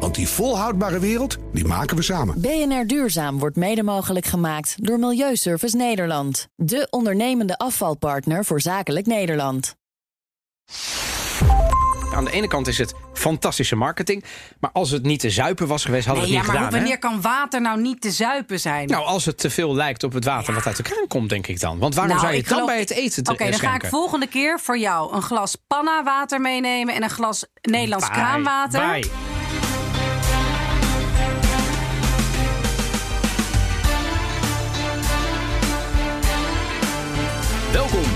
Want die volhoudbare wereld, die maken we samen. BNR Duurzaam wordt mede mogelijk gemaakt door Milieuservice Nederland. De ondernemende afvalpartner voor zakelijk Nederland. Aan de ene kant is het fantastische marketing. Maar als het niet te zuipen was geweest, hadden we Nee, het ja, niet maar gedaan. wanneer kan water nou niet te zuipen zijn? Nou, als het te veel lijkt op het water wat uit de kraan komt, denk ik dan. Want waarom Nou, zou je het dan bij het eten te Oké, dan ga ik volgende keer voor jou een glas panna water meenemen en een glas Nederlands Bye. kraanwater. Bye.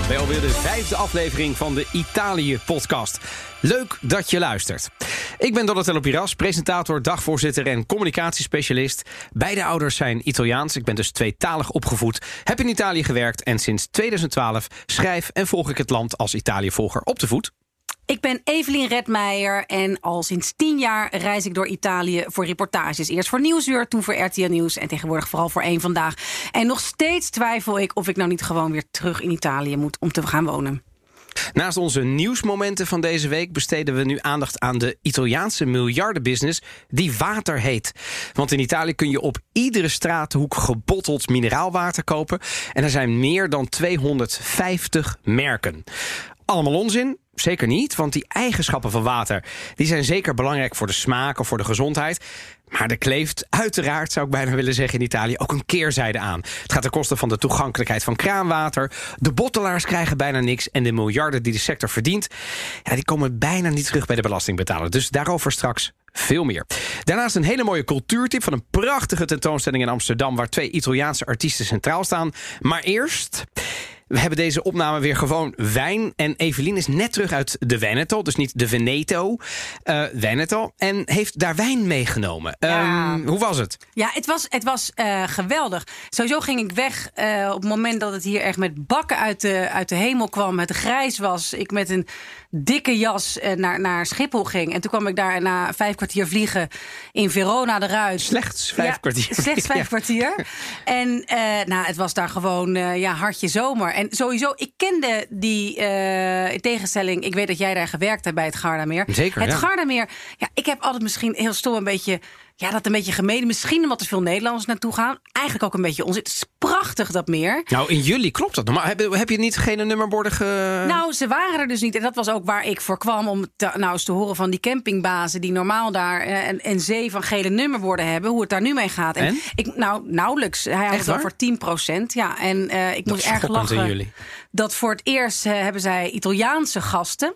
Bij alweer de vijfde aflevering van de Italië-podcast. Leuk dat je luistert. Ik ben Donatello Piras, presentator, dagvoorzitter en communicatiespecialist. Beide ouders zijn Italiaans. Ik ben dus tweetalig opgevoed, heb in Italië gewerkt... en sinds 2012 schrijf en volg ik het land als Italië-volger op de voet. Ik ben Evelien Redmeijer en al sinds tien jaar reis ik door Italië voor reportages. Eerst voor Nieuwsuur, toen voor RTL Nieuws en tegenwoordig vooral voor één Vandaag. En nog steeds twijfel ik of ik nou niet gewoon weer terug in Italië moet om te gaan wonen. Naast onze nieuwsmomenten van deze week besteden we nu aandacht aan de Italiaanse miljardenbusiness die water heet. Want in Italië kun je op iedere straathoek gebotteld mineraalwater kopen. En er zijn meer dan 250 merken. Allemaal onzin? Zeker niet, want die eigenschappen van water die zijn zeker belangrijk voor de smaak of voor de gezondheid. Maar er kleeft uiteraard, zou ik bijna willen zeggen in Italië, ook een keerzijde aan. Het gaat ten koste van de toegankelijkheid van kraanwater. De bottelaars krijgen bijna niks. En de miljarden die de sector verdient, ja, die komen bijna niet terug bij de belastingbetaler. Dus daarover straks veel meer. Daarnaast een hele mooie cultuurtip van een prachtige tentoonstelling in Amsterdam... waar twee Italiaanse artiesten centraal staan. Maar eerst... We hebben deze opname weer gewoon wijn. En Evelien is net terug uit de Veneto. Dus niet de Veneto. eh Veneto. En heeft daar wijn meegenomen. Ja. Ehm, hoe was het? Ja, het was, het was eh, geweldig. Sowieso ging ik weg eh, op het moment dat het hier echt met bakken uit de, uit de hemel kwam. Het grijs was. Ik met een dikke jas naar, naar Schiphol ging. En toen kwam ik daar na vijf kwartier vliegen in Verona eruit. Slechts vijf Ja, kwartier. Slechts vijf Ja. kwartier. En nou, het was daar gewoon ja, hartje zomer. En sowieso, ik kende die eh, in tegenstelling. Ik weet dat jij daar gewerkt hebt bij het Gardameer. Zeker, Het ja. Gardameer, ja, ik heb altijd misschien heel stom een beetje... Ja, dat een beetje gemeden. Misschien omdat er veel Nederlanders naartoe gaan. Eigenlijk ook een beetje onzin. Het is prachtig, dat meer. Nou, in juli klopt dat nog. Maar heb, heb je niet geen nummerborden ge... Nou, ze waren er dus niet. En dat was ook waar ik voor kwam. Om te, nou eens te horen van die campingbazen. die normaal daar eh, een, een zee van gele nummerborden hebben. hoe het daar nu mee gaat. En, En? Ik, nou, nauwelijks. Hij had het over 10 procent. Ja, en eh, ik Dat moest erg lachen. jullie. Dat voor het eerst eh, hebben zij Italiaanse gasten.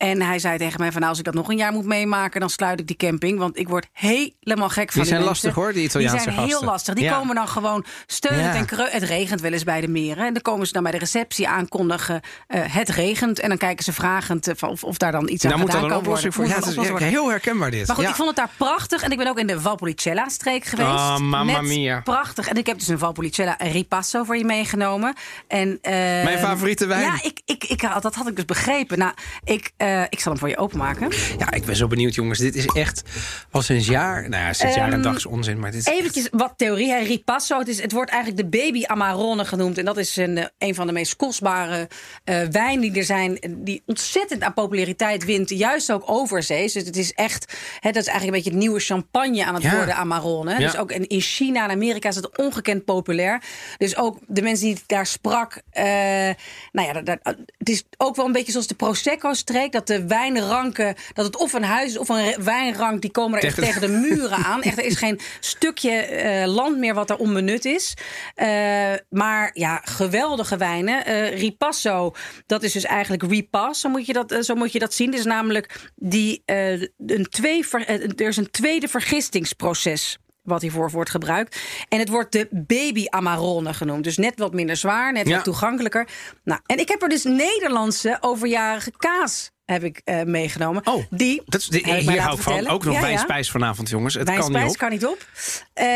En hij zei tegen mij van nou, als ik dat nog een jaar moet meemaken, dan sluit ik die camping. Want ik word helemaal gek van zijn mensen. lastig, hoor, die Italiaanse Die zijn heel lastig. Die Ja. komen dan gewoon steunend Ja. en kreu- Het regent wel eens bij de meren. En dan komen ze dan bij de receptie aankondigen. eh, het regent. En dan kijken ze vragend eh, of, of daar dan iets aan moet gedaan kan oplossing voor. worden. Ja, het is worden. heel herkenbaar dit. Maar goed, Ja. ik vond het daar prachtig. En ik ben ook in de Valpolicella-streek geweest. Ah, mamma mia. Prachtig. En ik heb dus een Valpolicella Ripasso voor je meegenomen. En, eh, Mijn favoriete wijn. Ja, ik, ik, ik, dat had ik dus begrepen. Nou, ik, eh, ik zal hem voor je openmaken. Ja, ik ben zo benieuwd, jongens. Dit is echt al sinds jaar. Nou ja, sinds jaar en Ehm, dag is onzin. Maar dit is Eventjes wat theorie. Hè. Ripasso, het, is, het wordt eigenlijk de baby Amarone genoemd. En dat is een, eh, een van de meest kostbare eh wijn die er zijn. Die ontzettend aan populariteit wint. Juist ook overzees. Dus het is echt, hè, dat is eigenlijk een beetje het nieuwe champagne aan het Ja. worden, Amarone. Ja. Dus ook in in China en Amerika is het ongekend populair. Dus ook de mensen die ik daar sprak. eh, nou ja, dat, dat- het is ook wel een beetje zoals de Prosecco-streek. Dat de wijnranken, dat het of een huis is of een wijnrank, die komen er echt Tegen- tegen de muren aan. Echt, er is geen stukje eh, land meer wat er onbenut is. Eh, maar ja, geweldige wijnen. Eh, Ripasso, dat is dus eigenlijk repas, zo moet je dat, zo moet je dat zien. Dus namelijk die, een twee, ver- er is een tweede vergistingsproces wat hiervoor wordt gebruikt. En het wordt de baby Amarone genoemd. Dus net wat minder zwaar, net Ja. wat toegankelijker. Nou, en ik heb er dus Nederlandse overjarige kaas heb ik eh, meegenomen. Oh, die, Dat is, de- hier hou ik van. Ook nog Ja, ja. wijnspijs vanavond, jongens. Het kan niet op. kan niet op. Eh,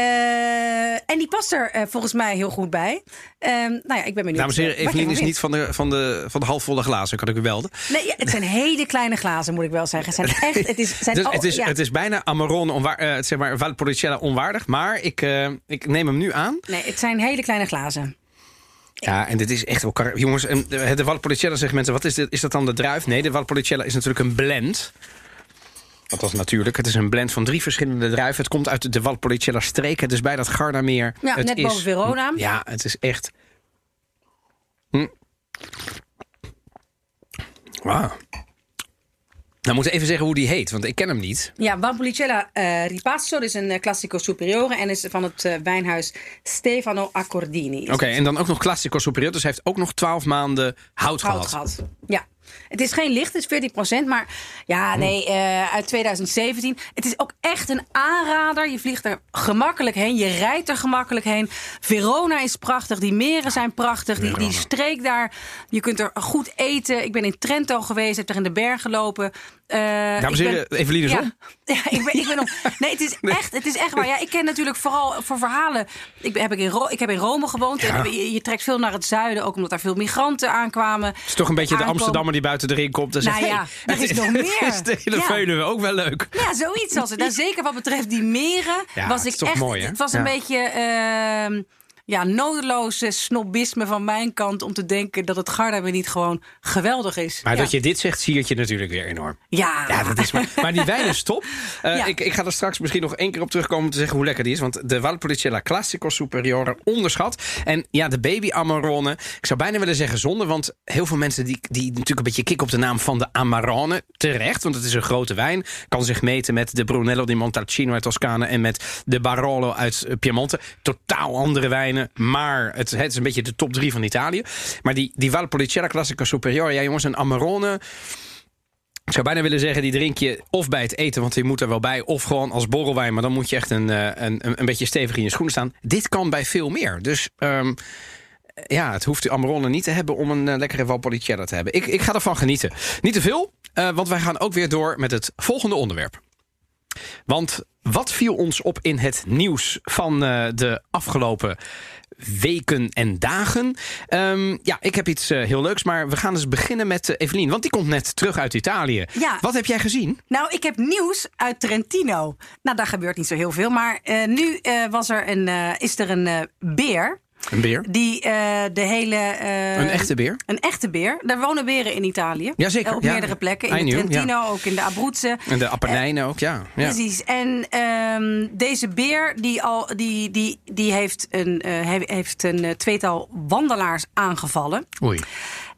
en die past er eh, volgens mij heel goed bij. Ehm, nou ja, ik ben benieuwd. Dames en heren, Evelien is niet van de, van, de, van de halfvolle glazen, kan ik u melden. vindt. Nee, ja, het zijn hele kleine glazen, moet ik wel zeggen. Het zijn echt, het is, zijn, Dus oh, het, is, het is bijna Amarone, onwaar, zeg maar Valpolicella onwaardig. Maar ik, ik neem hem nu aan. Nee, het zijn hele kleine glazen. Ja, en dit is echt wel... kar- Jongens, en de Valpolicella zeggen mensen, wat is dit? Is dat dan de druif? Nee, de Valpolicella is natuurlijk een blend. Althans natuurlijk. Het is een blend van drie verschillende druiven. Het komt uit de Valpolicella streek. Het is bij dat Gardameer. Ja, het net is, boven Verona. Ja, het is echt... Hm. Wauw. Nou, moeten we even zeggen hoe die heet, want ik ken hem niet. Ja, Valpolicella eh, Ripasso, dus een eh, Classico Superiore. En is van het eh, wijnhuis Stefano Accordini. Oké, en dan ook nog Classico Superior. Dus hij heeft ook nog 12 maanden hout, Hout gehad. gehad. Ja. Het is geen licht, het is 14%. Maar ja, nee, eh, uit 2017. Het is ook echt een aanrader. Je vliegt er gemakkelijk heen. Je rijdt er gemakkelijk heen. Verona is prachtig. Die meren zijn prachtig. Die, die streek daar. Je kunt er goed eten. Ik ben in Trento geweest. Heb er in de berg gelopen. Eh, Dames en heren, Evelien is ja. Ja, ik ben, ik ben om. Nee, het is echt, het is echt waar. Ja, ik ken natuurlijk vooral voor verhalen. Ik, ben- heb ik, in Ro- ik heb in Rome gewoond. Ja. En je, je trekt veel naar het zuiden, ook omdat daar veel migranten aankwamen. Het is toch een beetje de. Amsterdammer die buiten de ring komt en zegt... Nou ja, hey, er is het nog meer. Het is de Ja. Ook wel leuk. Ja, zoiets als het. Nou, zeker wat betreft die meren Ja, was het ik is toch echt. mooi, het was een Ja. beetje ehm, ja, nodeloze snobisme van mijn kant om te denken dat het Garda weer niet gewoon geweldig is. Maar ja. dat je dit zegt, zie je natuurlijk weer enorm. Ja, Ja, dat is maar. Maar die wijn is top. Eh, Ja. ik, ik ga er straks misschien nog één keer op terugkomen om te zeggen hoe lekker die is. Want de Valpolicella Classico Superiore onderschat. En ja, de baby Amarone. Ik zou bijna willen zeggen zonde. Want heel veel mensen die, die natuurlijk een beetje kicken op de naam van de Amarone. Terecht, want het is een grote wijn. Kan zich meten met de Brunello di Montalcino uit Toscane. En met de Barolo uit eh, Piemonte. Totaal andere Maar het, het is een beetje de top drie van Italië. Maar die, die Valpolicella Classico Superiore. Ja jongens, een Amarone. Ik zou bijna willen zeggen, die drink je of bij het eten, want die moet er wel bij, of gewoon als borrelwijn. Maar dan moet je echt een, eh, een, een, beetje stevig in je schoenen staan. Dit kan bij veel meer. Dus ehm, ja, het hoeft de Amarone niet te hebben om een eh, lekkere Valpolicella te hebben. Ik, ik ga ervan genieten. Niet te veel, eh, want wij gaan ook weer door met het volgende onderwerp. Want wat viel ons op in het nieuws van eh, de afgelopen weken en dagen? Ehm, ja, ik heb iets eh, heel leuks, maar we gaan eens beginnen met eh, Evelien. Want die komt net terug uit Italië. Ja. Wat heb jij gezien? Nou, ik heb nieuws uit Trentino. Nou, daar gebeurt niet zo heel veel. Maar nu was er een, is er een beer. Een beer? Die eh, de hele. eh, Een echte beer? Een echte beer. Daar wonen beren in Italië. Jazeker, Eh, Op ja. meerdere plekken. I In de knew, Trentino, ook in de Abruzzen. En de Apennijnen ook, ja. ja. Precies. En ehm, deze beer die al, die, die, die heeft, een, he- heeft een tweetal wandelaars aangevallen. Oei.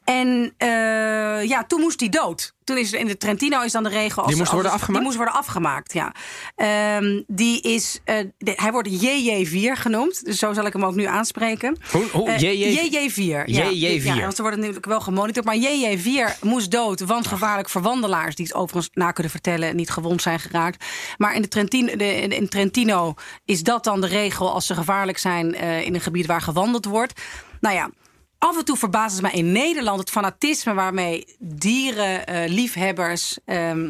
En eh, ja, toen moest hij dood. Toen is in de Trentino is dan de regel. Als, Die moest als- worden afgemaakt? Die moest worden afgemaakt, ja. Ehm, die is, eh, de- hij wordt JJ4 genoemd. Dus zo zal ik hem ook nu aanspreken. Hoe- hoe? Eh, JJ? JJ4. Ja. JJ4. Ja, want worden natuurlijk wel gemonitord. Maar JJ4 moest dood, want gevaarlijk voor wandelaars... die het overigens na kunnen vertellen, niet gewond zijn geraakt. Maar in, de Trentino, de, in- in Trentino is dat dan de regel... als ze gevaarlijk zijn in een gebied waar gewandeld wordt. Nou ja... Af en toe verbaast het mij in Nederland het fanatisme waarmee dierenliefhebbers ehm,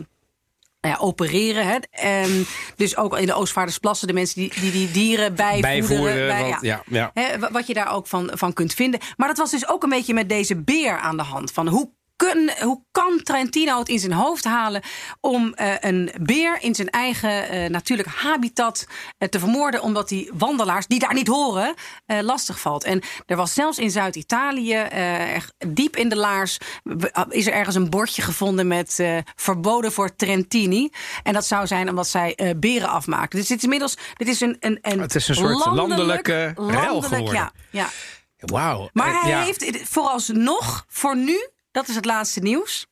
nou ja, opereren. Hè. Ehm, dus ook in de Oostvaardersplassen, de mensen die die, die dieren bijvoeren. Bijvoeren, bij- want- ja, ja. Hè, wa- wat je daar ook van, van kunt vinden. Maar dat was dus ook een beetje met deze beer aan de hand. Van hoe, kun, hoe kan Trentino het in zijn hoofd halen om eh, een beer in zijn eigen eh, natuurlijk habitat eh, te vermoorden, omdat die wandelaars die daar niet horen lastig valt. En er was zelfs in Zuid-Italië, diep in de laars, w- is er ergens een bordje gevonden met verboden voor Trentini. En dat zou zijn omdat zij beren afmaken. Dus dit is inmiddels dit is een, een, een Het is een soort landelijke landelijk, geworden. Ja, ja. Wauw. Maar hij ja. heeft vooralsnog, voor nu, dat is het laatste nieuws,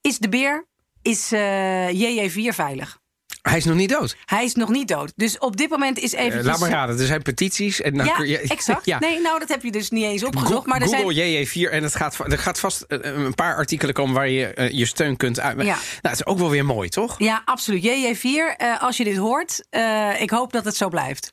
is de beer, is eh, JJ4 veilig. Hij is nog niet dood. Hij is nog niet dood. Dus op dit moment is Eh, even. laat maar raden, er zijn petities. En dan Ja, kun je, exact. Ja. Nee, nou, dat heb je dus niet eens opgezocht. Go- maar er Google zijn. JJ4 en het gaat, er gaat vast eh, een paar artikelen komen waar je je steun kunt uit. Ja. Nou, het is ook wel weer mooi, toch? Ja, absoluut. JJ4, eh, als je dit hoort, ik hoop dat het zo blijft.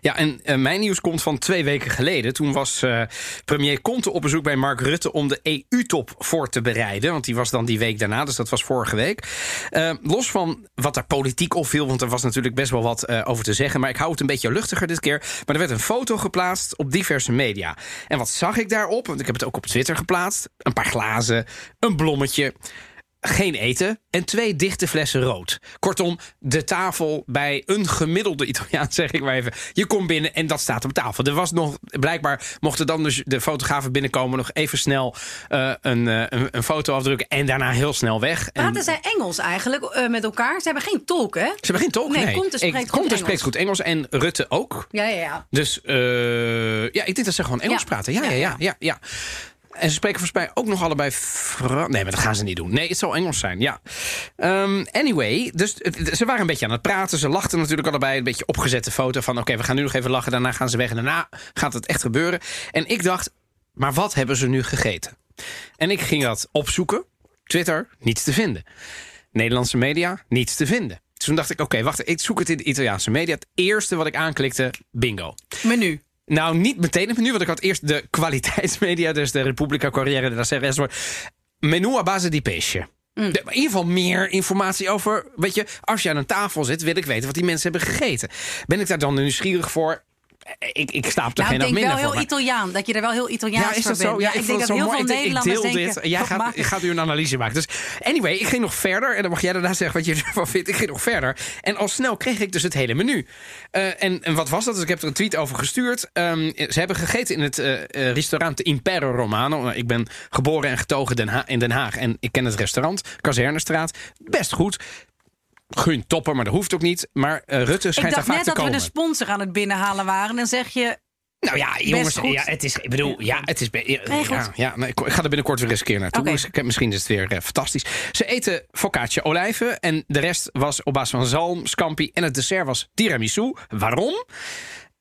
Ja, en uh, mijn nieuws komt van twee weken geleden. Toen was uh, premier Conte op bezoek bij Mark Rutte om de EU-top voor te bereiden. Want die was dan die week daarna, dus dat was vorige week. Uh, los van wat daar politiek op viel, want er was natuurlijk best wel wat over te zeggen. Maar ik hou het een beetje luchtiger dit keer. Maar er werd een foto geplaatst op diverse media. En wat zag ik daarop? Want ik heb het ook op Twitter geplaatst. Een paar glazen, een blommetje geen eten en twee dichte flessen rood. Kortom, de tafel bij een gemiddelde Italiaan, zeg ik maar even. Je komt binnen en dat staat op tafel. Er was nog, blijkbaar mochten dan dus de fotografen binnenkomen... nog even snel uh, een, uh, een, een, foto afdrukken en daarna heel snel weg. Praten en, zij Engels eigenlijk uh, met elkaar? Ze hebben geen tolk, hè? Ze hebben geen tolk, nee. nee. Komt spreekt, goed, spreekt goed Engels en Rutte ook. Ja, ja, ja. Dus ja, ik denk dat ze gewoon Engels ja. praten. Ja, ja, ja. ja, ja. En ze spreken volgens mij ook nog allebei Frans. Nee, maar dat gaan ze niet doen. Nee, het zal Engels zijn, ja. Um, anyway, dus ze waren een beetje aan het praten. Ze lachten natuurlijk allebei. Een beetje opgezette foto van... oké, we gaan nu nog even lachen. Daarna gaan ze weg. En daarna gaat het echt gebeuren. En ik dacht, maar wat hebben ze nu gegeten? En ik ging dat opzoeken. Twitter, niets te vinden. Nederlandse media, niets te vinden. Dus toen dacht ik, oké, wacht, ik zoek het in de Italiaanse media. Het eerste wat ik aanklikte, bingo. Menu. Nou, niet meteen het menu, want ik had eerst de kwaliteitsmedia, dus de Repubblica Corriere della Sera. Menu a base di pesce. Mm. in ieder geval meer informatie over. Weet je, als je aan een tafel zit, wil ik weten wat die mensen hebben gegeten. Ben ik daar dan nieuwsgieurig voor? Ik, ik sta op er nou, geen Ik denk wel heel Italiaan, dat je er wel heel Italiaans ja, is dat zo? Ja, ik, denk dat heel veel Nederlanders ik deel dit. Jij gaat, gaat u een analyse maken. Dus anyway, ik ging nog verder. En dan mag jij daarna zeggen wat je ervan vindt. Ik ging nog verder. En al snel kreeg ik dus het hele menu. Uh, en, en wat was dat? Dus ik heb er een tweet over gestuurd. Um, ze hebben gegeten in het uh, restaurant Impero Romano. Nou, ik ben geboren en getogen Den in Den Haag. En ik ken het restaurant, Kazernestraat. Best goed geen topper, maar dat hoeft ook niet. Maar uh, Rutte schijnt daar vaak te komen. Ik dacht net dat we de sponsor aan het binnenhalen waren. Dan zeg je... Nou ja, jongens, ja, het is, ik bedoel, ja, het is. Ja, ja, ik ga er binnenkort weer eens een keer naartoe. Okay. Dus misschien is het weer uh, fantastisch. Ze eten focaccia olijven en de rest was op basis van zalm, scampi en het dessert was tiramisu. Waarom?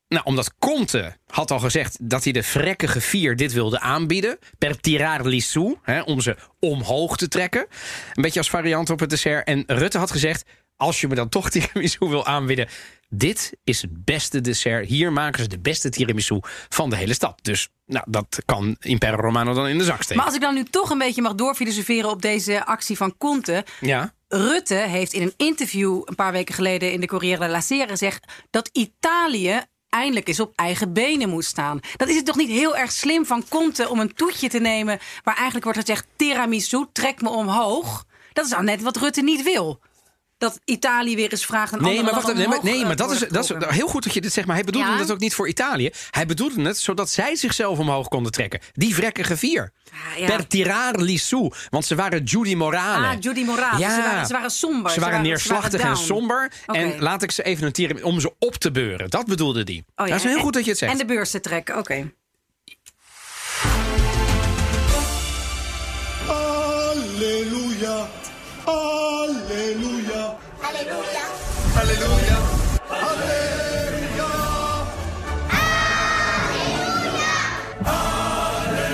Nou, omdat Conte had al gezegd dat hij de vrekkige vier dit wilde aanbieden. Per tirar lissou, hè, om ze omhoog te trekken. Een beetje als variant op het dessert. En Rutte had gezegd, als je me dan toch tiramisu wil aanbieden... dit is het beste dessert. Hier maken ze de beste tiramisu van de hele stad. Dus nou, dat kan Impero Romano dan in de zak steken. Maar als ik dan nu toch een beetje mag doorfilosoferen... op deze actie van Conte... Ja. Rutte heeft in een interview een paar weken geleden in de Corriere della Sera gezegd dat Italië eindelijk eens op eigen benen moet staan. Dat is het toch niet heel erg slim van Conte om een toetje te nemen waar eigenlijk wordt gezegd tiramisu, trek me omhoog. Dat is nou net wat Rutte niet wil dat Italië weer eens vraagt een nee, maar wacht, nee, maar, nee, maar dat is, dat is heel goed dat je dit zegt. Maar hij bedoelde ja? het ook niet voor Italië. Hij bedoelde het zodat zij zichzelf omhoog konden trekken. Die vrekkige vier. Ah, ja. Per tirar lissou. Want ze waren Judy Morale. Ah, Judy Morale. Ja. Ze, waren, ze waren somber. Ze, waren neerslachtig en somber. En laat ik ze even noteren om ze op te beuren. Dat bedoelde die. Oh, dat is heel goed dat je het zegt. En de beurs te trekken, oké. Halleluja. Halleluja. Halleluja.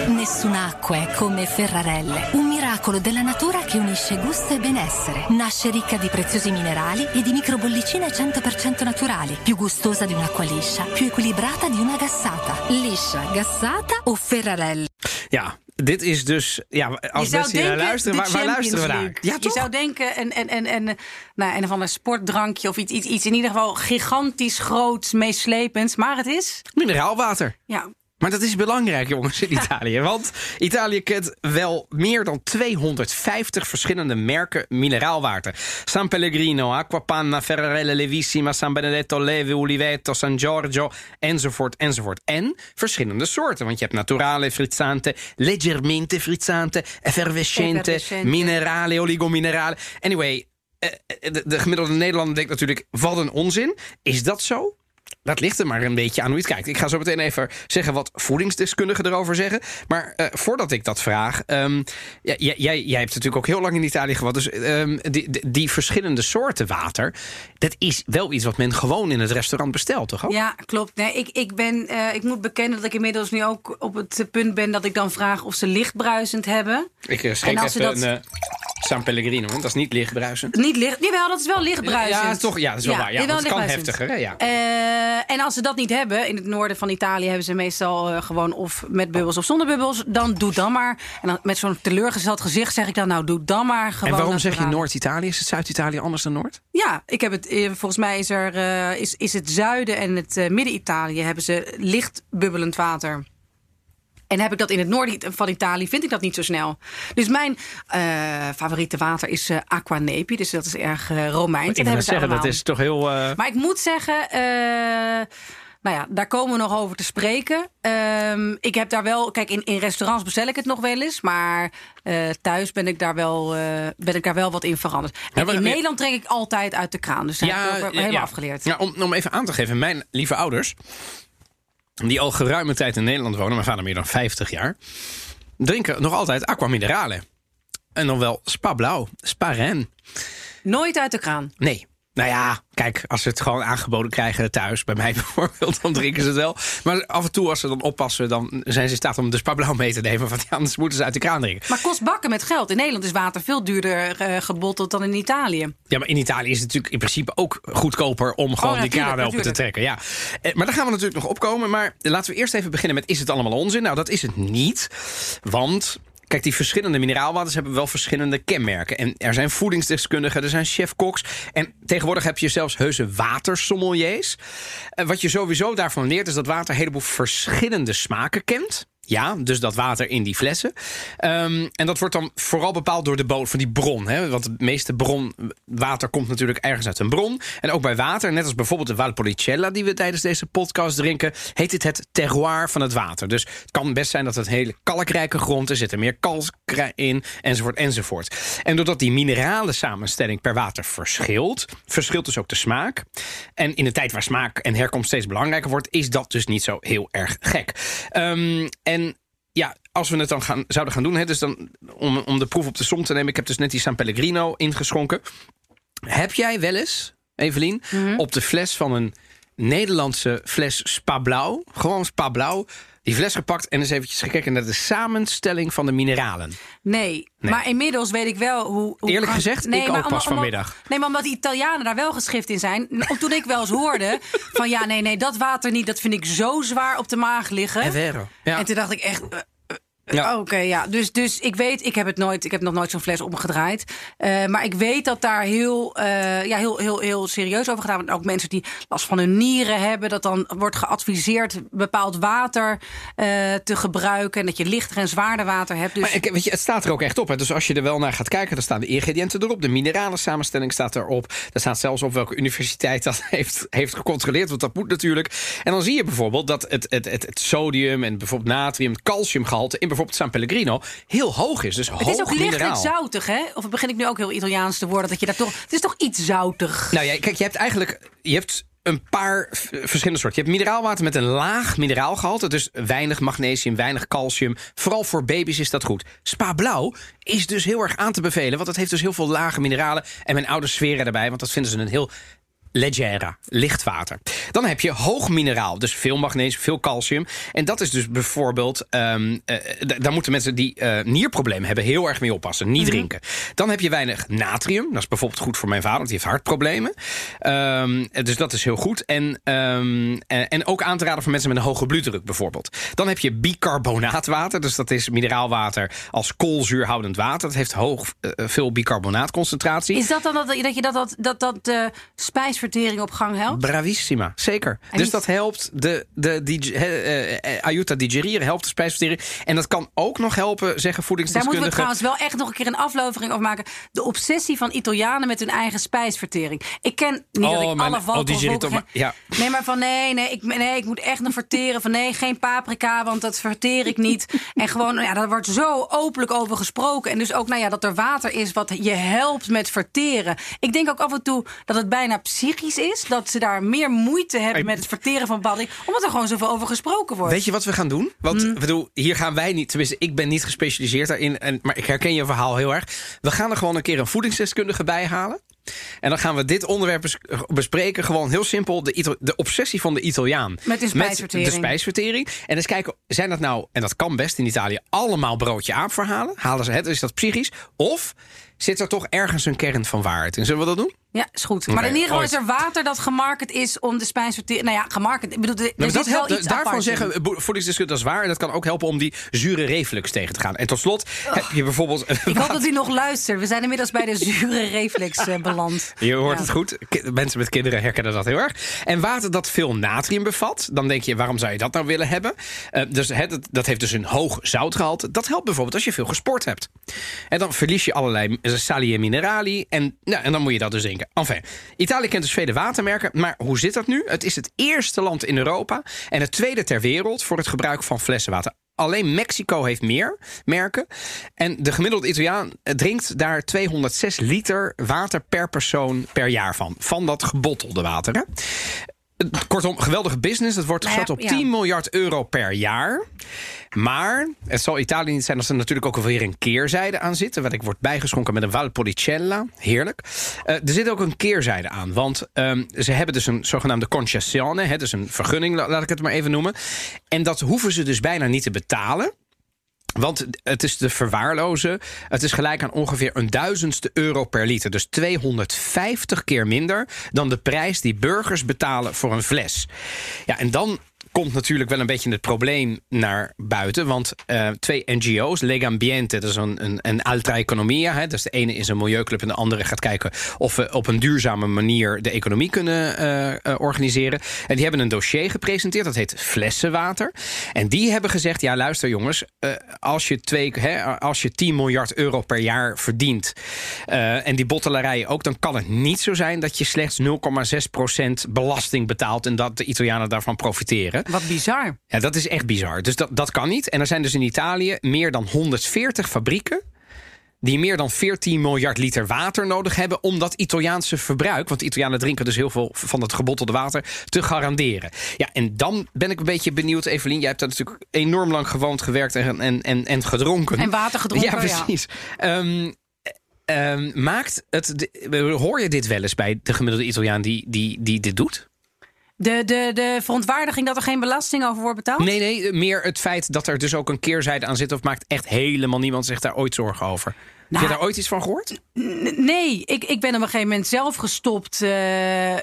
Nessun'acqua è come Ferrarelle, un miracolo della natura che unisce gusto e benessere. Nasce ricca di preziosi minerali e di microbollicine 100% naturali, più gustosa di un'acqua liscia, più equilibrata di una gassata. Liscia, gassata o Ferrarelle? Ja, dit is dus, ja, als mensen hier luisteren, waar, waar, luisteren we naar? Ja, je zou denken, en, en, en, en, nou, een van een sportdrankje of iets, iets, iets in ieder geval gigantisch groot, meeslepends. Maar het is. Mineraalwater. Ja, maar dat is belangrijk, jongens, in Italië. Want Italië kent wel meer dan 250 verschillende merken mineraalwater. San Pellegrino, Acquapanna, Ferrarelle Levissima, San Benedetto, Leve, Uliveto, San Giorgio, enzovoort, enzovoort. En verschillende soorten, want je hebt naturale, frizzante, leggermente frizzante, effervescente, effervescente. minerale, oligominerale. Anyway, eh, eh, de, de gemiddelde Nederlander denkt natuurlijk, wat een onzin. Is dat zo? Dat ligt er maar een beetje aan hoe je het kijkt. Ik ga zo meteen even zeggen wat voedingsdeskundigen erover zeggen. Maar uh, voordat ik dat vraag. Um, ja, jij, jij hebt natuurlijk ook heel lang in Italië gewoond. Dus um, die, die, die, verschillende soorten water. Dat is wel iets wat men gewoon in het restaurant bestelt, toch? Ook? Ja, klopt. Nee, ik, ik, ben, uh, ik moet bekennen dat ik inmiddels nu ook op het punt ben dat ik dan vraag of ze lichtbruisend hebben. Ik uh, schenk even dat... een San Pellegrino. Dat is niet lichtbruisend. Niet licht. Jawel, dat is wel lichtbruisend. Ja, toch, ja, dat is wel waar. Ja, jawel, want het kan heftiger. Hè? Ja. Eh, en als ze dat niet hebben, in het noorden van Italië hebben ze meestal eh, gewoon of met bubbels of zonder bubbels. Dan doe dan maar. En dan met zo'n teleurgesteld gezicht zeg ik dan, nou doe dan maar gewoon. en waarom zeg je. Noord-Italië? Is het Zuid-Italië anders dan Noord? Ja, ik heb het. eh, Volgens mij is er is, is het zuiden en het midden-Italië hebben ze licht bubbelend water. En heb ik dat in het noorden van Italië, vind ik dat niet zo snel. Dus mijn eh, favoriete water is eh, Aqua Nepi. Dus dat is erg eh, Romeins. Ik Dat ze zeggen, dat is toch heel... Maar ik moet zeggen, nou ja, daar komen we nog over te spreken. Ehm, ik heb daar wel, kijk, in, in restaurants bestel ik het nog wel eens, maar thuis ben ik daar wel, ben ik daar wel wat in veranderd. En maar- in Nederland trek ik altijd uit de kraan, dus daar heb ik helemaal ja. afgeleerd. Ja, om, om even aan te geven, mijn lieve ouders, die al geruime tijd in Nederland wonen, mijn vader meer dan 50 jaar, drinken nog altijd aqua minerale. En dan wel spa blauw, spa ren. Nooit uit de kraan. Nee. Nou ja, kijk, als ze het gewoon aangeboden krijgen thuis, bij mij bijvoorbeeld, dan drinken ze het wel. Maar af en toe, als ze dan oppassen, dan zijn ze in staat om de spa blauw mee te nemen. Want anders moeten ze uit de kraan drinken. Maar kost bakken met geld. In Nederland is water veel duurder eh, gebotteld dan in Italië. Ja, maar in Italië is het natuurlijk in principe ook goedkoper om gewoon die kraan open te trekken. Ja. Eh, Maar daar gaan we natuurlijk nog opkomen. Maar laten we eerst even beginnen met: is het allemaal onzin? Nou, dat is het niet. Want. Kijk, die verschillende mineraalwaters hebben wel verschillende kenmerken. En er zijn voedingsdeskundigen, er zijn chef-koks. En tegenwoordig heb je zelfs heuse watersommeliers. Eh, Wat je sowieso daarvan leert, is dat water een heleboel verschillende smaken kent. Ja, dus dat water in die flessen. Ehm, en dat wordt dan vooral bepaald door de bodem van die bron. Hè? Want het meeste bronwater komt natuurlijk ergens uit een bron. En ook bij water, net als bijvoorbeeld de Valpolicella... die we tijdens deze podcast drinken... heet dit het terroir van het water. Dus het kan best zijn dat het hele kalkrijke grond is... zit er meer kalk in, enzovoort, enzovoort. En doordat die minerale samenstelling per water verschilt... verschilt dus ook de smaak. En in een tijd waar smaak en herkomst steeds belangrijker wordt... is dat dus niet zo heel erg gek. Ehm, en ja, als we het dan gaan, zouden gaan doen, hè, dus dan, om, om de proef op de som te nemen, ik heb dus net die San Pellegrino ingeschonken. Heb jij wel eens, Evelien, op de fles van een Nederlandse fles Spa Blauw, gewoon Spa Blauw, die fles gepakt en eens eventjes gekeken naar de samenstelling van de mineralen? Nee. Nee. maar inmiddels weet ik wel hoe... hoe Eerlijk gezegd, ik maar ook pas omdat- vanmiddag. Nee, maar omdat die Italianen daar wel geschift in zijn. Toen ik wel eens hoorde van ja, nee, nee, dat water niet, dat vind ik zo zwaar op de maag liggen. Ja. En toen dacht ik echt. Ja. Oké, ja. Dus, dus ik weet, ik heb het nooit, ik heb nog nooit zo'n fles omgedraaid. Eh, maar ik weet dat daar heel, eh, ja, heel, heel, heel serieus over gedaan wordt. Ook mensen die last van hun nieren hebben, dat dan wordt geadviseerd bepaald water eh, te gebruiken. En dat je lichter en zwaarder water hebt. Dus Maar ik, weet je, het staat er ook echt op. Hè. Dus als je er wel naar gaat kijken, dan staan de ingrediënten erop. De minerale samenstelling staat erop. Er staat zelfs op welke universiteit dat heeft, heeft gecontroleerd. Want dat moet natuurlijk. En dan zie je bijvoorbeeld dat het, het, het, het sodium en bijvoorbeeld natrium, het calciumgehalte in bijvoorbeeld San Pellegrino heel hoog is. Dus het hoog is ook lichtelijk mineraal. zoutig, hè? Of begin ik nu ook heel Italiaans te worden? Dat je daar toch. Het is toch iets zoutig. Nou ja, kijk, je hebt eigenlijk. Je hebt een paar verschillende soorten. Je hebt mineraalwater met een laag mineraalgehalte. Dus weinig magnesium, weinig calcium. Vooral voor baby's is dat goed. Spa Blauw is dus heel erg aan te bevelen. Want het heeft dus heel veel lage mineralen. En mijn ouders zweren erbij, want dat vinden ze een heel leggera, licht water. Dan heb je hoog mineraal, dus veel magnesium, veel calcium. En dat is dus bijvoorbeeld, d- daar moeten mensen die eh, nierproblemen hebben heel erg mee oppassen. Niet drinken. Dan heb je weinig natrium. Dat is bijvoorbeeld goed voor mijn vader, want die heeft hartproblemen. Ehm, dus dat is heel goed. En, ehm, eh, en ook aan te raden voor mensen met een hoge bloeddruk bijvoorbeeld. Dan heb je bicarbonaatwater. Dus dat is mineraalwater als koolzuurhoudend water. Dat heeft hoog, veel bicarbonaatconcentratie. Is dat dan dat, dat je dat, dat, dat, dat de spijsvertering op gang helpt? Bravissima, zeker. En dus dat helpt de, de, die, eh, Ayuta digereren, helpt de spijsvertering. En dat kan ook nog helpen, zeggen Daar moeten we voedingsdeskundigen. trouwens wel echt nog een keer een aflevering over maken. De obsessie van Italianen met hun eigen spijsvertering. Ik ken niet dat Oh, ik mijn- alle oh, maar- ja. Nee, maar van nee, nee ik, nee, ik moet echt nog verteren. Van nee, geen paprika, want dat verteer ik niet. en gewoon, nou ja, daar wordt zo openlijk over gesproken. En dus ook, nou ja, dat er water is wat je helpt met verteren. Ik denk ook af en toe dat het bijna psychisch is. Dat ze daar meer moeite hebben met het verteren van bepaalde dingen. Omdat er gewoon zoveel over gesproken wordt. Weet je wat we gaan doen? Want ik bedoel, hier gaan wij niet, tenminste, ik ben niet gespecialiseerd daarin, en, maar ik herken je verhaal heel erg. We gaan er gewoon een keer een voedingsdeskundige bij halen. En dan gaan we dit onderwerp bes- bespreken. Gewoon heel simpel. De, de obsessie van de Italiaan. Met de spijsvertering. de spijsvertering. En eens kijken, zijn dat nou, en dat kan best in Italië, allemaal broodje aap verhalen? Halen ze het? Is dat psychisch? Of zit er toch ergens een kern van waarheid in? Zullen we dat doen? Ja, is goed. Maar in ieder geval is er water dat gemarket is om de spijsvertering... Nou ja, gemarket. Ik bedoel, er, Nou, zit dat wel iets daarvan zeggen voedingsdeskundigen dat is waar. En dat kan ook helpen om die zure reflux tegen te gaan. En tot slot heb je bijvoorbeeld. Ik hoop dat u nog luistert. We zijn inmiddels bij de zure reflex eh, beland. Je hoort Ja. het goed. Mensen met kinderen herkennen dat heel erg. En water dat veel natrium bevat, dan denk je, waarom zou je dat nou willen hebben? Eh, dus dat- dat heeft dus een hoog zoutgehalte. Dat helpt bijvoorbeeld als je veel gesport hebt. En dan verlies je allerlei sali en minerali. En, nou, en dan moet je dat dus Enfin, Italië kent dus vele watermerken. Maar hoe zit dat nu? Het is het eerste land in Europa en het tweede ter wereld voor het gebruik van flessenwater. Alleen Mexico heeft meer merken. En de gemiddelde Italiaan drinkt daar 206 liter water per persoon per jaar van. Van dat gebottelde water. Hè? Kortom, geweldige business. Dat wordt Nou geschat op ja. 10 miljard euro per jaar. Maar het zal Italië niet zijn als er natuurlijk ook weer een keerzijde aan zit. Wat ik word bijgeschonken met een Valpolicella. Heerlijk. Eh, er zit ook een keerzijde aan. Want ehm, ze hebben dus een zogenaamde concessione. Hè, dus een vergunning, la- laat ik het maar even noemen. En dat hoeven ze dus bijna niet te betalen. Want het is te verwaarlozen. Het is gelijk aan ongeveer een duizendste euro per liter. Dus 250 keer minder dan de prijs die burgers betalen voor een fles. Ja, en dan komt natuurlijk wel een beetje het probleem naar buiten. Want eh, twee NGO's, Lega Ambiente, dat is een, een, een Economia. Hè, dus de ene is een milieuclub en de andere gaat kijken... of we op een duurzame manier de economie kunnen eh, eh, organiseren. En die hebben een dossier gepresenteerd, dat heet Flessenwater. En die hebben gezegd, ja luister jongens... als, je twee, hè, als je 10 miljard euro per jaar verdient... en die bottelarijen ook... dan kan het niet zo zijn dat je slechts 0,6% belasting betaalt... en dat de Italianen daarvan profiteren. Wat bizar. Ja, dat is echt bizar. Dus dat, dat kan niet. En er zijn dus in Italië meer dan 140 fabrieken die meer dan 14 miljard liter water nodig hebben om dat Italiaanse verbruik, want de Italianen drinken dus heel veel van het gebottelde water, te garanderen. Ja, en dan ben ik een beetje benieuwd, Evelien. Jij hebt daar natuurlijk enorm lang gewoond, gewerkt en, en, en, en gedronken. En water gedronken, Ja, ja. precies. Ehm, ehm, maakt het. hoor je dit wel eens bij de gemiddelde Italiaan die, die, die dit doet? De, de, de verontwaardiging dat er geen belasting over wordt betaald? Nee, nee, meer het feit dat er dus ook een keerzijde aan zit. Of maakt echt helemaal niemand zich daar ooit zorgen over. Heb Nou, je daar ooit iets van gehoord? Nee, ik, ik ben op een gegeven moment zelf gestopt eh,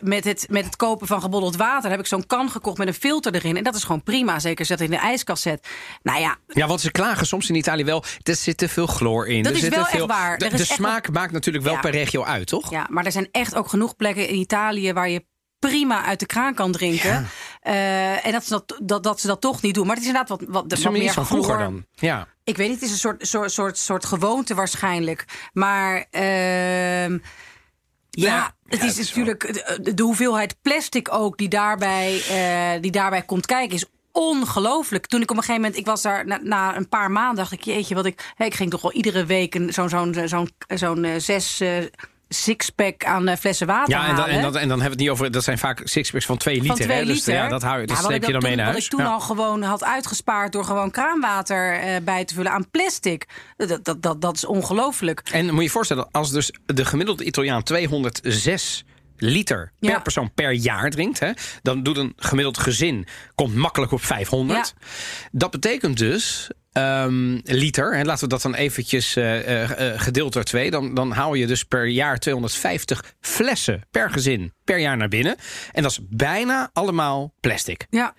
met, het, met het kopen van gebotteld water. Heb ik zo'n kan gekocht met een filter erin. En dat is gewoon prima, zeker als je dat in de ijskast zet. Nou ja, Ja, want ze klagen soms in Italië wel. Er zit te veel chloor in. Dat er is wel veel, echt waar. De, de echt smaak maakt natuurlijk wel Ja. per regio uit, toch? ja, maar er zijn echt ook genoeg plekken in Italië waar je prima uit de kraan kan drinken. Eh, en dat ze dat, dat, dat ze dat toch niet doen. Maar het is inderdaad wat, wat, wat meer van vroeger dan. Ja. Ik weet niet, het is een soort, soort, soort, soort gewoonte waarschijnlijk. Maar ehm, ja, het ja, is het is wel- natuurlijk de, de hoeveelheid plastic ook die daarbij, eh, die daarbij komt kijken is ongelooflijk. Toen ik op een gegeven moment, ik was daar na, na een paar maanden, dacht ik, jeetje, wat ik, ik ging toch wel iedere week zo'n zo'n zo'n zo'n eh, zes sixpack aan eh, flessen water Ja, en dan, en, dan, en dan hebben we het niet over. Dat zijn vaak sixpacks van 2 liter. Van twee hè? Dus, liter. ja, dat hou je. Dus Ja, wat je dan dat mee toen- naar Wat huis. ik toen al gewoon had uitgespaard door gewoon kraanwater eh, bij te vullen aan plastic. Dat, dat, dat, dat is ongelooflijk. En moet je je voorstellen, als dus de gemiddelde Italiaan 206 liter per Ja. persoon per jaar drinkt, hè, dan doet een gemiddeld gezin komt makkelijk op 500. Dat betekent dus ehm, liter, en laten we dat dan eventjes eh, eh, eh, gedeeld door twee, dan, dan haal je dus per jaar 250 flessen per gezin per jaar naar binnen. En dat is bijna allemaal plastic. Ja.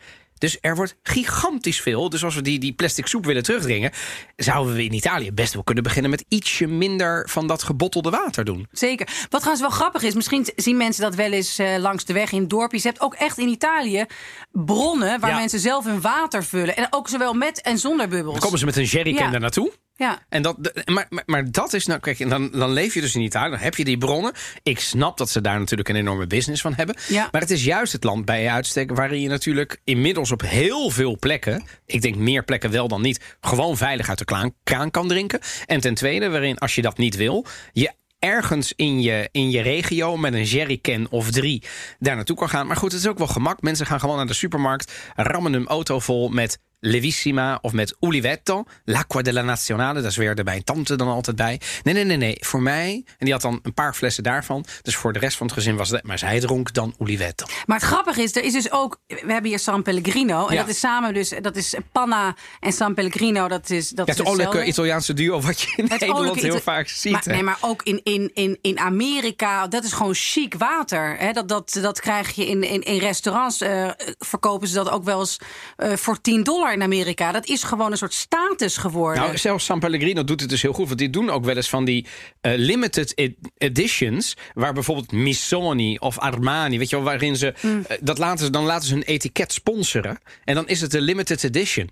Dus er wordt gigantisch veel. Dus als we die, die plastic soep willen terugdringen, zouden we in Italië best wel kunnen beginnen met ietsje minder van dat gebottelde water doen. Zeker. Wat trouwens wel grappig is, misschien zien mensen dat wel eens eh, langs de weg in dorpjes. Je hebt ook echt in Italië bronnen waar Ja. mensen zelf hun water vullen. En ook zowel met en zonder bubbels. Dan komen ze met een jerrycan Ja. daar naartoe. Ja. En dat, maar, maar, maar dat is nou, kijk, en dan, dan leef je dus in Italië, dan heb je die bronnen. Ik snap dat ze daar natuurlijk een enorme business van hebben. Ja. Maar het is juist het land bij uitstek waarin je natuurlijk inmiddels op heel veel plekken, ik denk meer plekken wel dan niet, gewoon veilig uit de kraan, kraan kan drinken. En ten tweede, waarin als je dat niet wil, je ergens in je, in je regio met een jerrycan of drie daar naartoe kan gaan. Maar goed, het is ook wel gemak. Mensen gaan gewoon naar de supermarkt, rammen hun auto vol met Levissima of met Ulivetto. L'acqua della Nazionale, daar zweerde mijn tante dan altijd bij. Nee, nee, nee, nee. Voor mij, en die had dan een paar flessen daarvan. Dus voor de rest van het gezin was het, maar zij dronk dan Ulivetto. Maar het grappige is, er is dus ook, we hebben hier San Pellegrino. En Ja. dat is samen dus, dat is Panna en San Pellegrino. Dat is, dat Ja, is het olijke. Italiaanse duo wat je in Het Nederland heel Ita- vaak ziet. Maar, nee, maar ook in, in, in, in Amerika, dat is gewoon chic water. Hè? Dat, dat, dat krijg je in, in, in restaurants. eh, verkopen ze dat ook wel eens eh, voor 10 dollar in Amerika. Dat is gewoon een soort status geworden. Nou, zelfs San Pellegrino doet het dus heel goed. Want die doen ook wel eens van die eh, limited ed- editions. Waar bijvoorbeeld Missoni of Armani, weet je wel, waarin ze. Mm. eh, dat laten ze, dan laten ze hun etiket sponsoren. En dan is het een limited edition.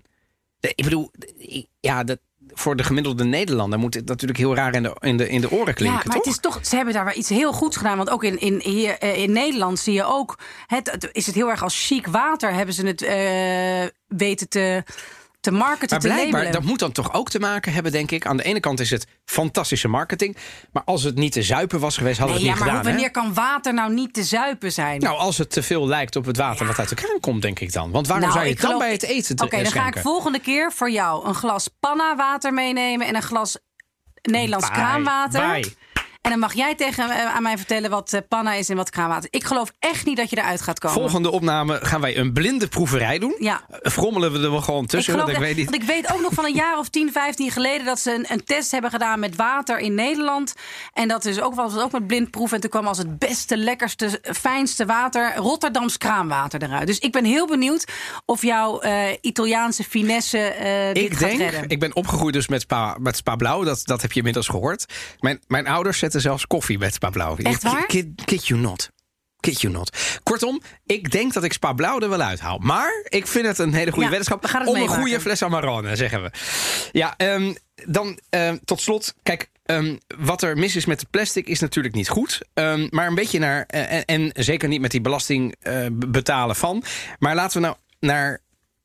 Ik bedoel, ja, dat, voor de gemiddelde Nederlander moet het natuurlijk heel raar in de, in de, in de oren klinken. ja, maar toch? het is toch, ze hebben daar wel iets heel goeds gedaan. Want ook in, in, hier, eh, in Nederland zie je ook. Het, het- is het heel erg als chic water hebben ze het eh, weten te, te marketen, Maar te blijkbaar, dat moet dan toch ook te maken hebben, denk ik. Aan de ene kant is het fantastische marketing. Maar als het niet te zuipen was geweest, hadden we het ja, niet maar gedaan. wanneer hè? kan water nou niet te zuipen zijn? Nou, als het te veel lijkt op het water wat uit de kraan komt, denk ik dan. Want waarom Nou, zou je het dan geloof- bij het eten te Oké, dan ga ik volgende keer voor jou een glas panna water meenemen en een glas Nederlands Bye. kraanwater. Bye. En dan mag jij tegen eh, aan mij vertellen wat eh, panna is en wat kraanwater. Ik geloof echt niet dat je eruit gaat komen. Volgende opname gaan wij een blinde proeverij doen. Ja. Eh, Frommelen we er wel gewoon Ik tussen, ik dat- weet niet. Want ik weet ook nog van een jaar of 10, 15 geleden dat ze een, een test hebben gedaan met water in Nederland. En dat is ook wel ook met blindproef. En toen kwam als het beste, lekkerste, fijnste water Rotterdams kraanwater eruit. Dus ik ben heel benieuwd of jouw Italiaanse finesse eh dit Ik gaat denk, redden. ik ben opgegroeid dus met Spa, met Spa Blauw. Dat, dat heb je inmiddels gehoord. Mijn, mijn ouders zetten zelfs koffie met Spa Blauw. Echt waar? Kid, kid you not. Kid you not. Kortom, ik denk dat ik Spa Blauw er wel uithaal. Maar ik vind het een hele goede Ja, weddenschap. we om een goede fles Amarone, zeggen we. Ja, ehm, dan ehm, tot slot. Kijk, ehm, wat er mis is met het plastic is natuurlijk niet goed. Maar een beetje naar... eh, en, en zeker niet met die belasting eh, betalen van. Maar laten we nou naar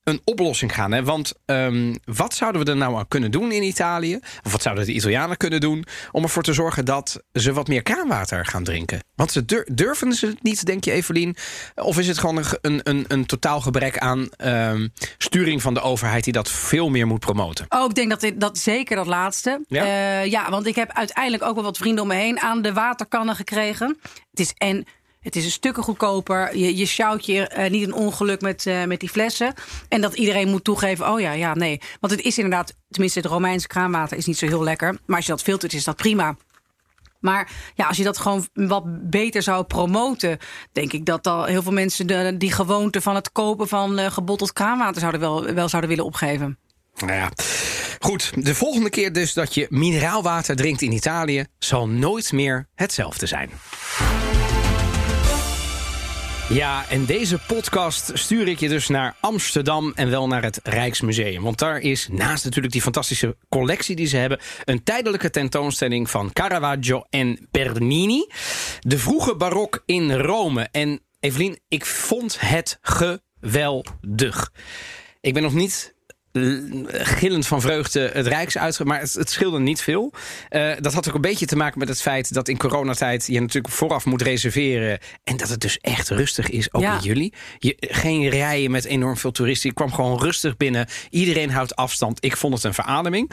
een oplossing gaan. Hè? Want ehm, wat zouden we er nou aan kunnen doen in Italië? Of wat zouden de Italianen kunnen doen om ervoor te zorgen dat ze wat meer kraanwater gaan drinken? Want ze dur- durven ze het niet, denk je, Evelien? Of is het gewoon een, een, een, totaal gebrek aan ehm, sturing van de overheid die dat veel meer moet promoten? Oh, ik denk dat, dat zeker dat laatste. Ja? Ja? ja, want ik heb uiteindelijk ook wel wat vrienden om me heen aan de waterkannen gekregen. Het is en het is een stukken goedkoper. Je, je sjouwt je eh, niet een ongeluk met, eh, met die flessen. En dat iedereen moet toegeven, oh ja, ja, nee. Want het is inderdaad, tenminste het Romeinse kraanwater is niet zo heel lekker. Maar als je dat filtert, is dat prima. Maar ja, als je dat gewoon wat beter zou promoten, denk ik dat al heel veel mensen de, die gewoonte van het kopen van eh, gebotteld kraanwater zouden wel, wel zouden willen opgeven. Nou ja, goed. De volgende keer dus dat je mineraalwater drinkt in Italië... zal nooit meer hetzelfde zijn. Ja, en deze podcast stuur ik je dus naar Amsterdam en wel naar het Rijksmuseum. Want daar is naast natuurlijk die fantastische collectie die ze hebben... een tijdelijke tentoonstelling van Caravaggio en Bernini. De vroege barok in Rome. En Evelien, ik vond het geweldig. Ik ben nog niet gillend van vreugde het Rijks uitge... maar het, het scheelde niet veel. Eh, dat had ook een beetje te maken met het feit dat in coronatijd... je natuurlijk vooraf moet reserveren... en dat het dus echt rustig is, ook Ja. in juli. Je, geen rijen met enorm veel toeristen. Je kwam gewoon rustig binnen. Iedereen houdt afstand. Ik vond het een verademing.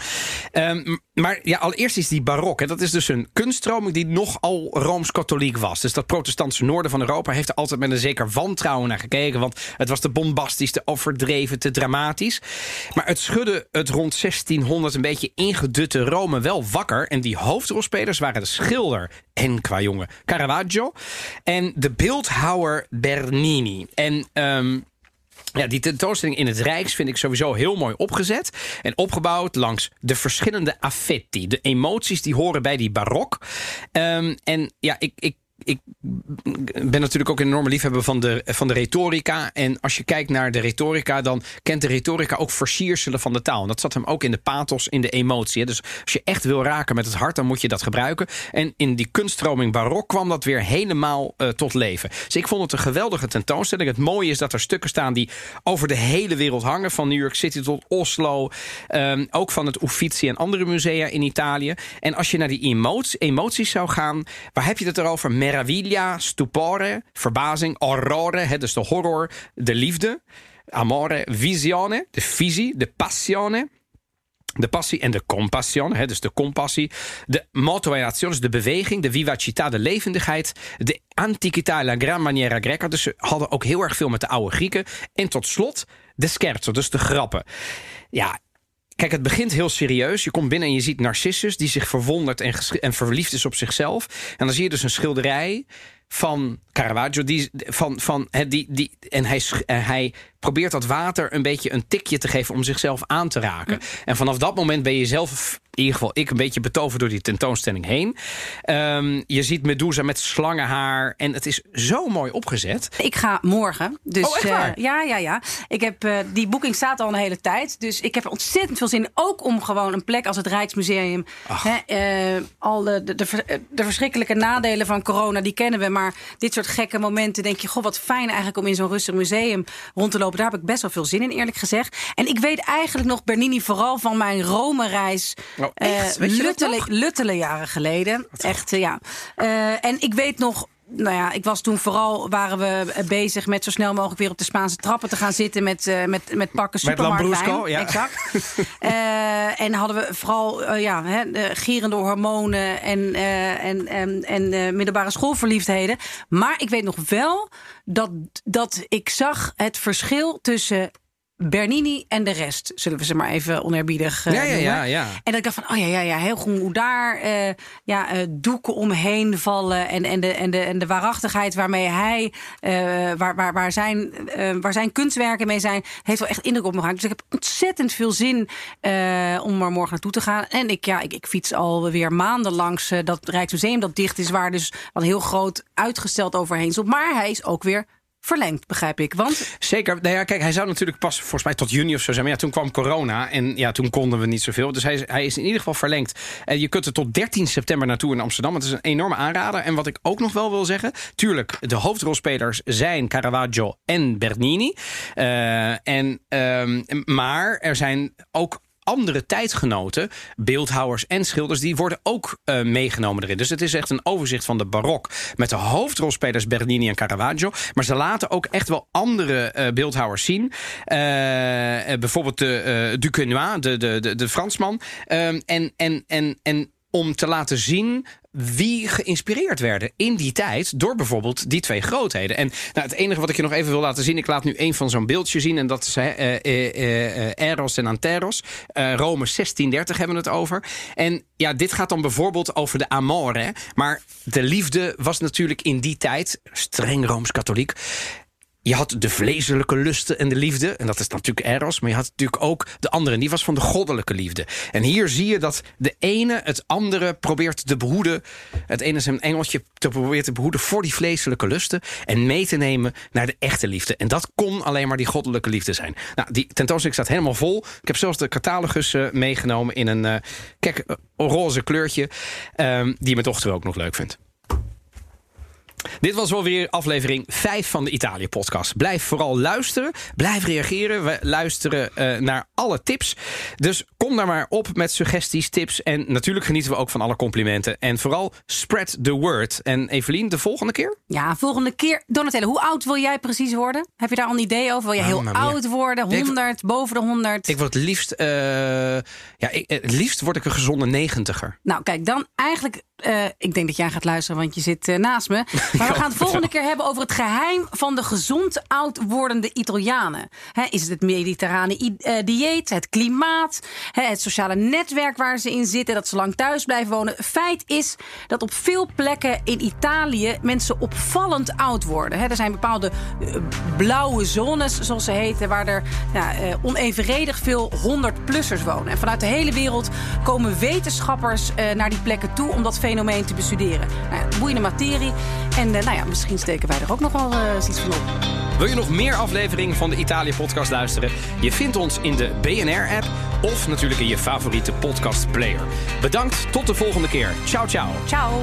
Ehm, m- maar ja, allereerst is die barok. Hè, dat is dus een kunststroming die nogal Rooms-Katholiek was. Dus dat protestantse noorden van Europa heeft er altijd met een zeker wantrouwen naar gekeken. Want het was te bombastisch, te overdreven, te dramatisch. Maar het schudde het rond 1600 een beetje ingedutte Rome wel wakker. En die hoofdrolspelers waren de schilder en qua jongen Caravaggio. En de beeldhouwer Bernini. En... ehm, ja, die tentoonstelling in het Rijks vind ik sowieso heel mooi opgezet. En opgebouwd langs de verschillende affetti. De emoties die horen bij die barok. Ehm, en ja, ik, ik, ik ben natuurlijk ook een enorme liefhebber van de, van de retorica. En als je kijkt naar de retorica, dan kent de retorica ook versierselen van de taal. En dat zat hem ook in de pathos, in de emotie. Dus als je echt wil raken met het hart, dan moet je dat gebruiken. En in die kunststroming barok kwam dat weer helemaal eh, tot leven. Dus ik vond het een geweldige tentoonstelling. Het mooie is dat er stukken staan die over de hele wereld hangen. Van New York City tot Oslo. Ehm, ook van het Uffizi en andere musea in Italië. En als je naar die emoties, emoties zou gaan, waar heb je het erover? Meraviglia, stupore, verbazing, orrore, hè, dus de horror, de liefde. amore, visione, de visie, de passione. De passie en de compassione, dus de compassie. De motivatie, dus de beweging. De vivacità, de levendigheid. De antiquità, la gran maniera greca. Dus ze hadden ook heel erg veel met de oude Grieken. En tot slot de scherzo, dus de grappen. Ja, Kijk, het begint heel serieus. Je komt binnen en je ziet Narcissus die zich verwondert en, en verliefd is op zichzelf. En dan zie je dus een schilderij van Caravaggio. Die, van, van, die, die, en hij, hij probeert dat water een beetje een tikje te geven om zichzelf aan te raken. En vanaf dat moment ben je zelf, in ieder geval ik, een beetje betoverd door die tentoonstelling heen. Ehm, je ziet Medusa met slangenhaar en het is zo mooi opgezet. Ik ga morgen. Dus, oh, echt waar? Uh, ja, ja, ja. Ik heb, uh, die boeking staat al een hele tijd. Dus ik heb er ontzettend veel zin in. Ook om gewoon een plek als het Rijksmuseum. Hè, uh, al de, de, de, de verschrikkelijke nadelen van corona, die kennen we. Maar dit soort gekke momenten denk je, goh, wat fijn eigenlijk om in zo'n rustig museum rond te lopen daar heb ik best wel veel zin in, eerlijk gezegd. En ik weet eigenlijk nog Bernini vooral van mijn Rome-reis. Oh, uh, luttele, jaren geleden. Echt, uh, ja. Uh, en ik weet nog nou ja, ik was toen vooral waren we bezig met zo snel mogelijk weer op de Spaanse trappen te gaan zitten met, uh, met, met pakken supermarktwijn. Ja. Exact. uh, en hadden we vooral uh, ja, hè, gierende hormonen en, en, en, en middelbare schoolverliefdheden. Maar ik weet nog wel dat, dat ik zag het verschil tussen Bernini en de rest, zullen we ze maar even onerbiedig uh, ja, ja, ja, ja, En dat ik dacht van, oh ja, ja, ja heel goed hoe daar uh, ja, uh, doeken omheen vallen... En, en, de, en, de, en de waarachtigheid waarmee hij, waar, waar, waar, zijn, waar zijn kunstwerken mee zijn... heeft wel echt indruk op me gemaakt. Dus ik heb ontzettend veel zin om er morgen naartoe te gaan. En ik, ja, ik, ik fiets alweer maanden langs dat Rijksmuseum dat dicht is... waar dus wat heel groot uitgesteld overheen stond. Maar hij is ook weer verlengd, begrijp ik. Want... Zeker. Nou ja, kijk, hij zou natuurlijk pas volgens mij tot juni of zo zijn. Maar ja, toen kwam corona en ja, toen konden we niet zoveel. Dus hij is, hij is in ieder geval verlengd. En je kunt er tot 13 september naartoe in Amsterdam. Het is een enorme aanrader. En wat ik ook nog wel wil zeggen. Tuurlijk, de hoofdrolspelers zijn Caravaggio en Bernini. Uh, en, um, maar er zijn ook andere tijdgenoten, beeldhouwers en schilders, die worden ook uh, meegenomen erin. Dus het is echt een overzicht van de barok met de hoofdrolspelers Bernini en Caravaggio. Maar ze laten ook echt wel andere uh, beeldhouwers zien. Uh, bijvoorbeeld de Duquesnoy, de, de, de, de Fransman. en, en, en, en om te laten zien wie geïnspireerd werden in die tijd door bijvoorbeeld die twee grootheden. En nou, het enige wat ik je nog even wil laten zien, ik laat nu een van zo'n beeldje zien en dat is uh, uh, Eros en Anteros. Rome 1630 hebben we het over. En ja, dit gaat dan bijvoorbeeld over de amore, maar de liefde was natuurlijk in die tijd streng rooms-katholiek je had de vleeselijke lusten en de liefde. En dat is natuurlijk Eros. Maar je had natuurlijk ook de andere. En die was van de goddelijke liefde. En hier zie je dat de ene het andere probeert te behoeden. Het ene een engeltje te proberen te behoeden voor die vleeselijke lusten. En mee te nemen naar de echte liefde. En dat kon alleen maar die goddelijke liefde zijn. Nou, die tentoonstelling staat helemaal vol. Ik heb zelfs de catalogus uh, meegenomen in een uh, roze kleurtje. Um, die mijn dochter ook nog leuk vindt. Dit was wel weer aflevering 5 van de Italië-podcast. Blijf vooral luisteren. Blijf reageren. We luisteren uh, naar alle tips. Dus kom daar maar op met suggesties, tips. En natuurlijk genieten we ook van alle complimenten. En vooral spread the word. En Evelien, de volgende keer? Ja, volgende keer. Donatella, hoe oud wil jij precies worden? Heb je daar al een idee over? Wil je heel oud worden? 100, boven de 100? Ik word het liefst... Uh, ja, ik, het liefst word ik een gezonde negentiger. Nou, kijk, dan eigenlijk... Uh, ik denk dat jij gaat luisteren, want je zit naast me. Maar we gaan het volgende keer hebben over het geheim van de gezond oud wordende Italianen. is het het mediterrane uh, dieet, het klimaat, het sociale netwerk waar ze in zitten, dat ze lang thuis blijven wonen? Feit is dat op veel plekken in Italië mensen opvallend oud worden. er zijn bepaalde uh, blauwe zones, zoals ze heten, waar er uh, onevenredig veel 100-plussers wonen. En vanuit de hele wereld komen wetenschappers naar die plekken toe om dat fenomeen te bestuderen. Nou, boeiende materie. En nou ja, misschien steken wij er ook nog wel uh, iets van op. Wil je nog meer afleveringen van de Italië-podcast luisteren? Je vindt ons in de BNR-app of natuurlijk in je favoriete podcast-player. Bedankt, tot de volgende keer. Ciao, ciao. Ciao.